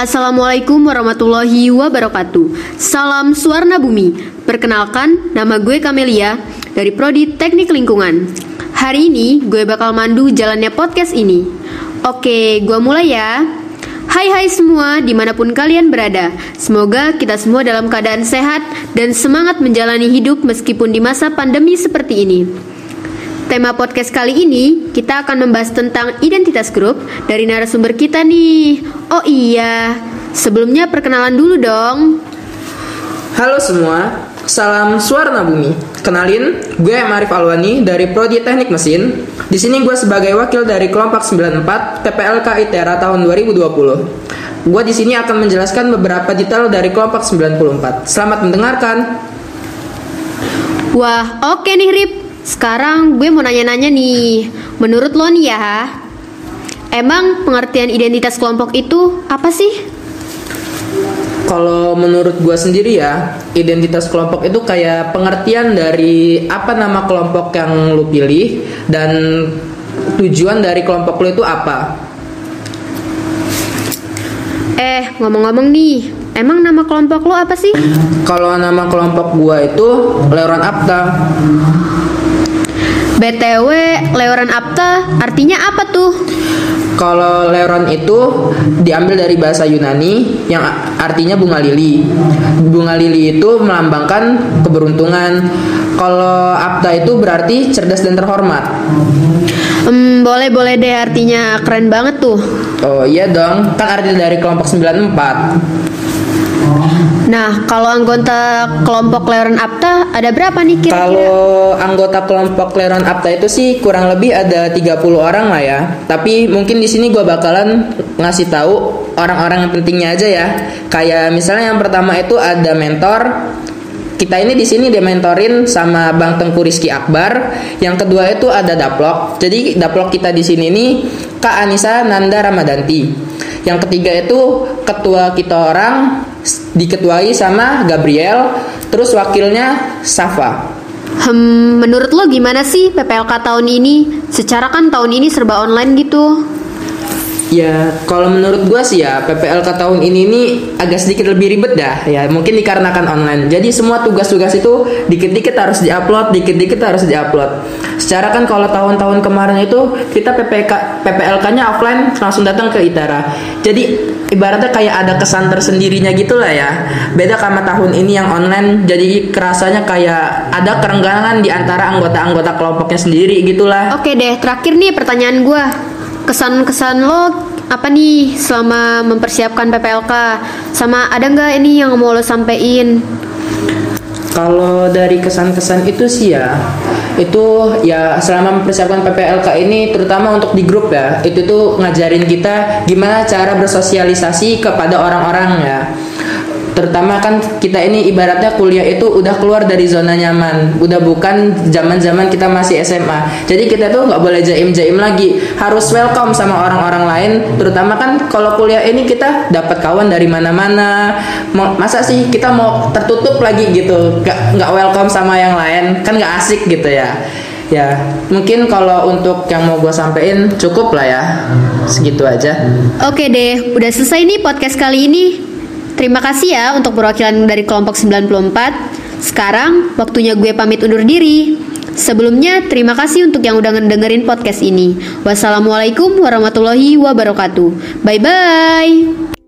Assalamualaikum warahmatullahi wabarakatuh. Salam Suarna Bumi. Perkenalkan, nama gue Kamelia dari Prodi Teknik Lingkungan. Hari ini gue bakal mandu jalannya podcast ini. Oke, gue mulai ya. Hai hai semua, di mana pun kalian berada. Semoga kita semua dalam keadaan sehat dan semangat menjalani hidup meskipun di masa pandemi seperti ini. Tema podcast kali ini kita akan membahas tentang identitas grup dari narasumber kita nih. Oh iya, sebelumnya perkenalan dulu dong. Halo semua, salam Suarna Bumi. Kenalin, gue Marif Alwani dari Prodi Teknik Mesin. Di sini gue sebagai wakil dari kelompok 94 PPLK ITERA tahun 2020. Gue di sini akan menjelaskan beberapa detail dari kelompok 94. Selamat mendengarkan. Wah, oke nih Rip. Sekarang gue mau nanya-nanya nih. Menurut lo nih ya, emang pengertian identitas kelompok itu apa sih? Kalau menurut gue sendiri ya, identitas kelompok itu kayak pengertian dari apa nama kelompok yang lu pilih dan tujuan dari kelompok lu itu apa. Eh, ngomong-ngomong nih, emang nama kelompok lo apa sih? Kalau nama kelompok gua itu Leuron Apta. BTW, Leoran Apta artinya apa tuh? Kalau Leuron itu diambil dari bahasa Yunani yang artinya bunga lili. Bunga lili itu melambangkan keberuntungan. Kalau Apta itu berarti cerdas dan terhormat. Hmm, boleh-boleh deh artinya keren banget tuh. Oh iya dong, kan arti dari kelompok 94. Nah, kalau anggota kelompok Leoran Apta ada berapa nih kira-kira? Kalau anggota kelompok Leron Apta itu sih kurang lebih ada 30 orang lah ya. Tapi mungkin di sini gua bakalan ngasih tahu orang-orang yang pentingnya aja ya. Kayak misalnya yang pertama itu ada mentor. Kita ini di sini dimentorin sama Bang Tengku Rizky Akbar. Yang kedua itu ada daplok. Jadi daplok kita di sini nih Kak Anissa Nanda Ramadanti. Yang ketiga itu ketua kita orang diketuai sama Gabriel, terus wakilnya Safa. Hmm, menurut lo gimana sih PPLK tahun ini? Secara kan tahun ini serba online gitu. Ya, kalau menurut gua sih ya PPLK tahun ini nih agak sedikit lebih ribet dah. Ya, mungkin dikarenakan online. Jadi semua tugas-tugas itu dikit-dikit harus diupload, dikit-dikit harus diupload. Secara kan kalau tahun-tahun kemarin itu kita PPK PPLK-nya offline langsung datang ke ITERA. Jadi ibaratnya kayak ada kesan tersendirinya gitu lah ya. Beda sama tahun ini yang online, jadi kerasanya kayak ada kerenggangan di antara anggota-anggota kelompoknya sendiri gitulah. Oke deh, terakhir nih pertanyaan gua. Kesan-kesan lo apa nih selama mempersiapkan PPLK? Sama ada nggak ini yang mau lo sampein? Kalau dari kesan-kesan itu sih ya, itu ya selama mempersiapkan PPLK ini terutama untuk di grup ya, itu tuh ngajarin kita gimana cara bersosialisasi kepada orang-orang ya. Terutama kan kita ini ibaratnya kuliah itu udah keluar dari zona nyaman, udah bukan zaman-zaman kita masih SMA. Jadi kita tuh nggak boleh jaim-jaim lagi, harus welcome sama orang-orang lain. Terutama kan kalau kuliah ini kita dapat kawan dari mana-mana. Masa sih kita mau tertutup lagi gitu, nggak nggak welcome sama yang lain, kan nggak asik gitu ya. Ya, mungkin kalau untuk yang mau gue sampein cukup lah ya, segitu aja. Oke deh, udah selesai nih podcast kali ini. Terima kasih ya untuk perwakilan dari kelompok 94. Sekarang waktunya gue pamit undur diri. Sebelumnya, terima kasih untuk yang udah ngedengerin podcast ini. Wassalamualaikum warahmatullahi wabarakatuh. Bye bye.